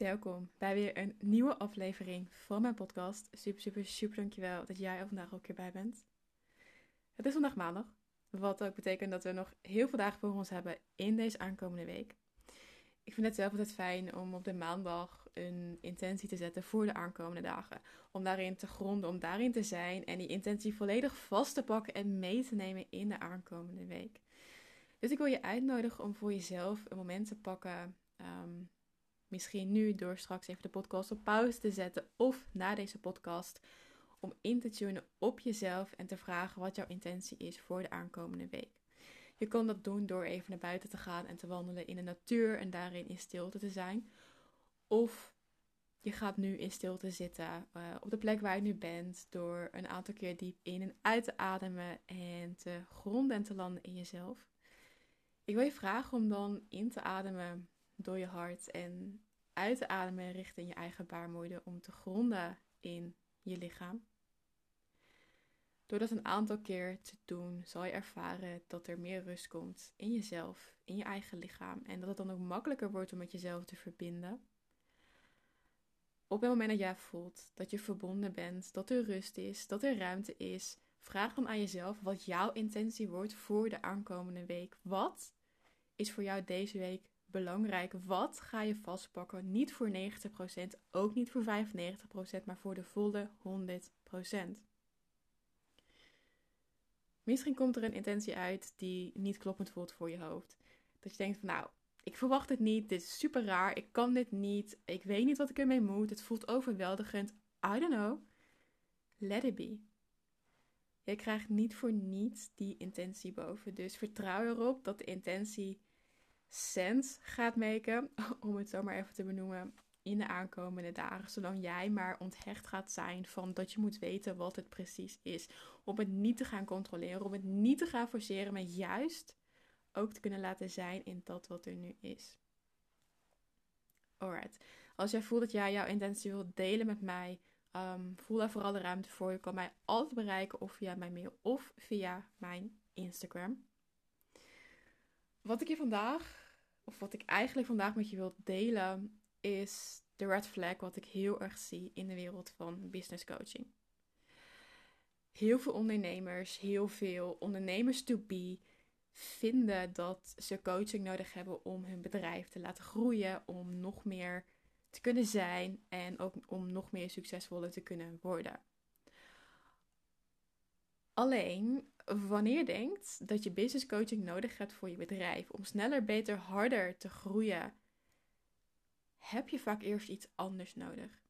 Welkom bij weer een nieuwe aflevering van mijn podcast. Super, super, super dankjewel dat jij er vandaag ook weer bij bent. Het is vandaag maandag, wat ook betekent dat we nog heel veel dagen voor ons hebben in deze aankomende week. Ik vind het zelf altijd fijn om op de maandag een intentie te zetten voor de aankomende dagen. Om daarin te gronden, om daarin te zijn en die intentie volledig vast te pakken en mee te nemen in de aankomende week. Dus ik wil je uitnodigen om voor jezelf een moment te pakken. Ehm, misschien nu door straks even de podcast op pauze te zetten of na deze podcast. Om in te tunen op jezelf en te vragen wat jouw intentie is voor de aankomende week. Je kan dat doen door even naar buiten te gaan en te wandelen in de natuur en daarin in stilte te zijn. Of je gaat nu in stilte zitten uh, op de plek waar je nu bent door een aantal keer diep in en uit te ademen en te gronden en te landen in jezelf. Ik wil je vragen om dan in te ademen door je hart en uit te ademen richting je eigen baarmoeder om te gronden in je lichaam. Door dat een aantal keer te doen, zal je ervaren dat er meer rust komt in jezelf, in je eigen lichaam. En dat het dan ook makkelijker wordt om met jezelf te verbinden. Op het moment dat jij voelt dat je verbonden bent, dat er rust is, dat er ruimte is, vraag dan aan jezelf wat jouw intentie wordt voor de aankomende week. Wat is voor jou deze week belangrijk? Wat ga je vastpakken? Niet voor 90%, ook niet voor 95%, maar voor de volle 100%. Misschien komt er een intentie uit die niet kloppend voelt voor je hoofd. Dat je denkt van nou, ik verwacht het niet, dit is super raar, ik kan dit niet, ik weet niet wat ik ermee moet, het voelt overweldigend. I don't know. Let it be. Je krijgt niet voor niets die intentie boven. Dus vertrouw erop dat de intentie sens gaat maken, om het zo maar even te benoemen, in de aankomende dagen. Zolang jij maar onthecht gaat zijn van dat je moet weten wat het precies is. Om het niet te gaan controleren, om het niet te gaan forceren, maar juist ook te kunnen laten zijn in dat wat er nu is. Alright. Als jij voelt dat jij jouw intentie wilt delen met mij, um, voel daar vooral de ruimte voor. Je kan mij altijd bereiken of via mijn mail of via mijn Instagram. Wat ik je vandaag, of wat ik eigenlijk vandaag met je wil delen, is de red flag wat ik heel erg zie in de wereld van business coaching. Heel veel ondernemers, heel veel ondernemers to be vinden dat ze coaching nodig hebben om hun bedrijf te laten groeien, om nog meer te kunnen zijn en ook om nog meer succesvoller te kunnen worden. Alleen wanneer denkt dat je business coaching nodig hebt voor je bedrijf om sneller, beter, harder te groeien, heb je vaak eerst iets anders nodig.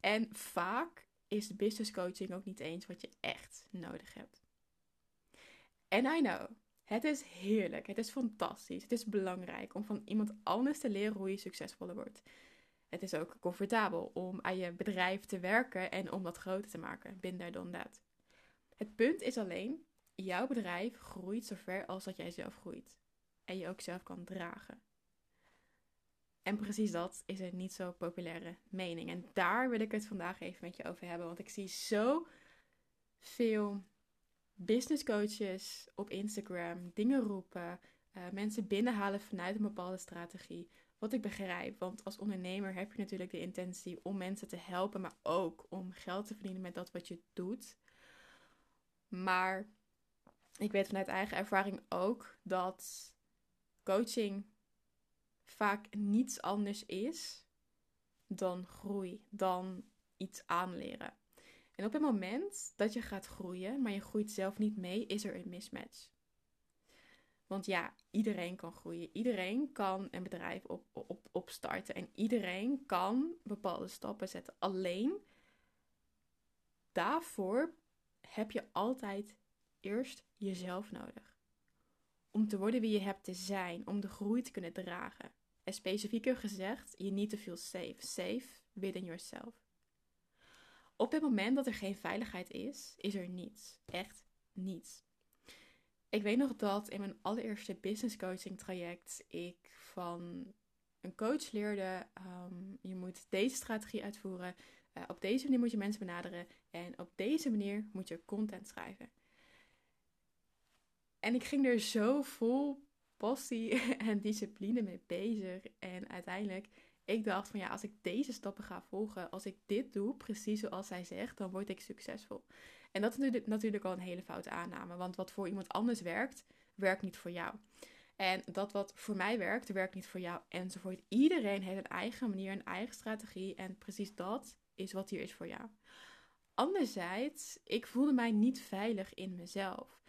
En vaak is business coaching ook niet eens wat je echt nodig hebt. En I know, het is heerlijk, het is fantastisch, het is belangrijk om van iemand anders te leren hoe je succesvoller wordt. Het is ook comfortabel om aan je bedrijf te werken en om dat groter te maken. Bin daar dan dat. Het punt is alleen, jouw bedrijf groeit zover als dat jij zelf groeit. En je ook zelf kan dragen. En precies dat is een niet zo populaire mening. En daar wil ik het vandaag even met je over hebben. Want ik zie zo veel business coaches op Instagram dingen roepen. Uh, mensen binnenhalen vanuit een bepaalde strategie. Wat ik begrijp. Want als ondernemer heb je natuurlijk de intentie om mensen te helpen. Maar ook om geld te verdienen met dat wat je doet. Maar ik weet vanuit eigen ervaring ook dat coaching vaak niets anders is dan groei, dan iets aanleren. En op het moment dat je gaat groeien, maar je groeit zelf niet mee, is er een mismatch. Want ja, iedereen kan groeien. Iedereen kan een bedrijf op, op, opstarten. En iedereen kan bepaalde stappen zetten. Alleen daarvoor heb je altijd eerst jezelf nodig. Om te worden wie je hebt te zijn, om de groei te kunnen dragen. En specifieker gezegd, je niet te veel safe. Safe within yourself. Op het moment dat er geen veiligheid is, is er niets. Echt niets. Ik weet nog dat in mijn allereerste business coaching traject ik van een coach leerde: um, je moet deze strategie uitvoeren. Uh, op deze manier moet je mensen benaderen. En op deze manier moet je content schrijven. En ik ging er zo vol passie en discipline mee bezig. En uiteindelijk, ik dacht van ja, als ik deze stappen ga volgen, als ik dit doe, precies zoals zij zegt, dan word ik succesvol. En dat is natuurlijk al een hele foute aanname, want wat voor iemand anders werkt, werkt niet voor jou. En dat wat voor mij werkt, werkt niet voor jou enzovoort. Iedereen heeft een eigen manier, een eigen strategie en precies dat is wat hier is voor jou. Anderzijds, ik voelde mij niet veilig in mezelf.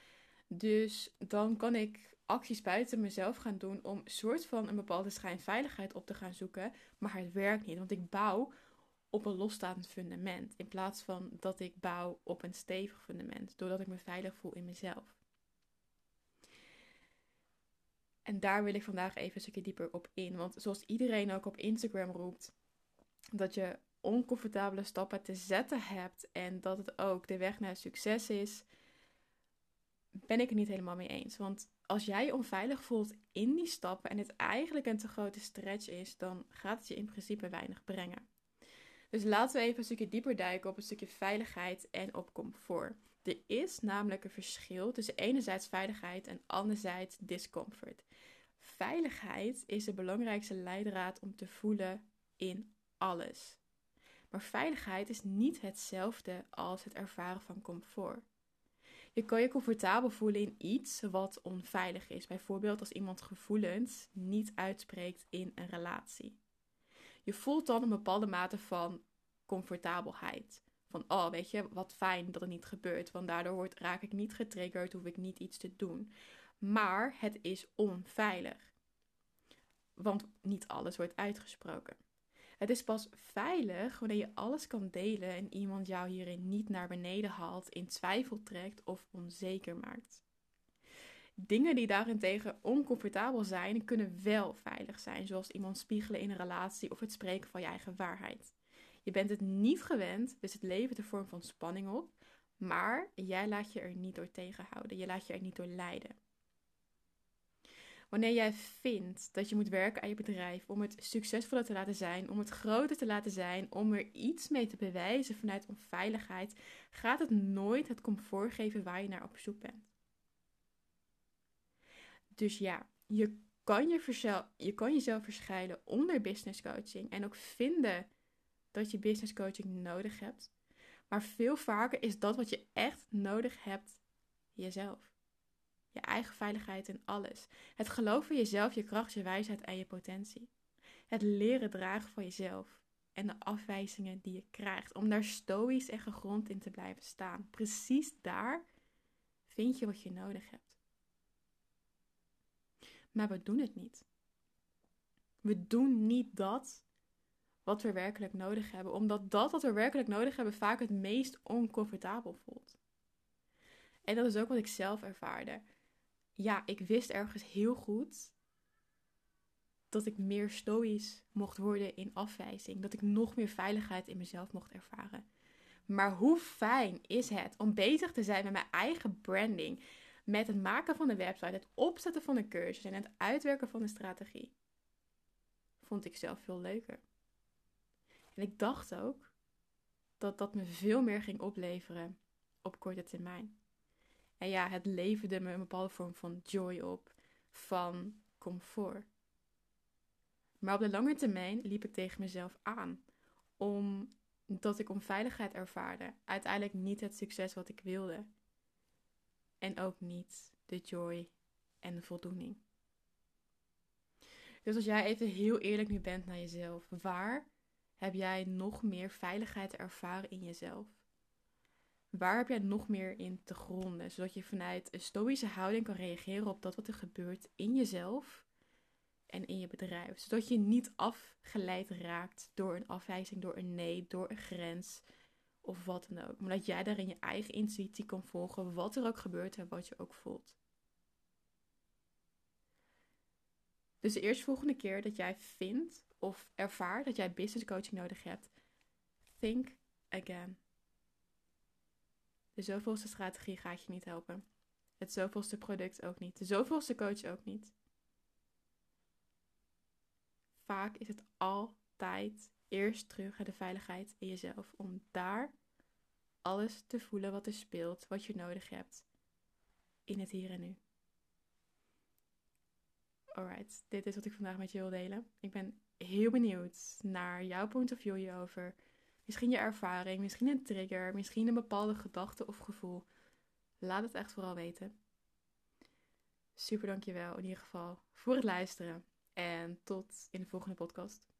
Dus dan kan ik acties buiten mezelf gaan doen om soort van een bepaalde schijnveiligheid op te gaan zoeken. Maar het werkt niet, want ik bouw op een losstaand fundament. In plaats van dat ik bouw op een stevig fundament. Doordat ik me veilig voel in mezelf. En daar wil ik vandaag even een stukje dieper op in. Want zoals iedereen ook op Instagram roept, dat je oncomfortabele stappen te zetten hebt en dat het ook de weg naar succes is, ben ik het niet helemaal mee eens. Want als jij je onveilig voelt in die stappen en het eigenlijk een te grote stretch is, dan gaat het je in principe weinig brengen. Dus laten we even een stukje dieper duiken op een stukje veiligheid en op comfort. Er is namelijk een verschil tussen enerzijds veiligheid en anderzijds discomfort. Veiligheid is de belangrijkste leidraad om te voelen in alles. Maar veiligheid is niet hetzelfde als het ervaren van comfort. Je kan je comfortabel voelen in iets wat onveilig is. Bijvoorbeeld als iemand gevoelens niet uitspreekt in een relatie. Je voelt dan een bepaalde mate van comfortabelheid. Van, oh, weet je, wat fijn dat het niet gebeurt. Want daardoor word, raak ik niet getriggerd, hoef ik niet iets te doen. Maar het is onveilig. Want niet alles wordt uitgesproken. Het is pas veilig wanneer je alles kan delen en iemand jou hierin niet naar beneden haalt, in twijfel trekt of onzeker maakt. Dingen die daarentegen oncomfortabel zijn, kunnen wel veilig zijn, zoals iemand spiegelen in een relatie of het spreken van je eigen waarheid. Je bent het niet gewend, dus het levert een vorm van spanning op, maar jij laat je er niet door tegenhouden, je laat je er niet door leiden. Wanneer jij vindt dat je moet werken aan je bedrijf om het succesvoller te laten zijn, om het groter te laten zijn, om er iets mee te bewijzen vanuit onveiligheid, gaat het nooit het comfort geven waar je naar op zoek bent. Dus ja, je kan, je, je kan jezelf verschuilen onder business coaching en ook vinden dat je business coaching nodig hebt. Maar veel vaker is dat wat je echt nodig hebt jezelf. Je eigen veiligheid in alles. Het geloven in jezelf, je kracht, je wijsheid en je potentie. Het leren dragen van jezelf en de afwijzingen die je krijgt. Om daar stoïsch en gegrond in te blijven staan. Precies daar vind je wat je nodig hebt. Maar we doen het niet. We doen niet dat wat we werkelijk nodig hebben, omdat dat wat we werkelijk nodig hebben vaak het meest oncomfortabel voelt. En dat is ook wat ik zelf ervaarde ja, ik wist ergens heel goed dat ik meer stoïsch mocht worden in afwijzing. Dat ik nog meer veiligheid in mezelf mocht ervaren. Maar hoe fijn is het om bezig te zijn met mijn eigen branding. Met het maken van de website, het opzetten van een cursus en het uitwerken van een strategie. Vond ik zelf veel leuker. En ik dacht ook dat dat me veel meer ging opleveren op korte termijn. En ja, het leverde me een bepaalde vorm van joy op, van comfort. Maar op de lange termijn liep ik tegen mezelf aan, omdat ik onveiligheid ervaarde. Uiteindelijk niet het succes wat ik wilde. En ook niet de joy en de voldoening. Dus als jij even heel eerlijk nu bent naar jezelf, waar heb jij nog meer veiligheid ervaren in jezelf? Waar heb jij nog meer in te gronden, zodat je vanuit een stoïsche houding kan reageren op dat wat er gebeurt in jezelf en in je bedrijf. Zodat je niet afgeleid raakt door een afwijzing, door een nee, door een grens of wat dan ook. Maar dat jij daarin je eigen intuïtie kan volgen, wat er ook gebeurt en wat je ook voelt. Dus de eerstvolgende keer dat jij vindt of ervaart dat jij business coaching nodig hebt, think again. De zoveelste strategie gaat je niet helpen. Het zoveelste product ook niet. De zoveelste coach ook niet. Vaak is het altijd eerst terug naar de veiligheid in jezelf. Om daar alles te voelen wat er speelt, wat je nodig hebt. In het hier en nu. Alright, dit is wat ik vandaag met je wil delen. Ik ben heel benieuwd naar jouw point of view hierover. Misschien je ervaring, misschien een trigger, misschien een bepaalde gedachte of gevoel. Laat het echt vooral weten. Super dankjewel in ieder geval voor het luisteren. En tot in de volgende podcast.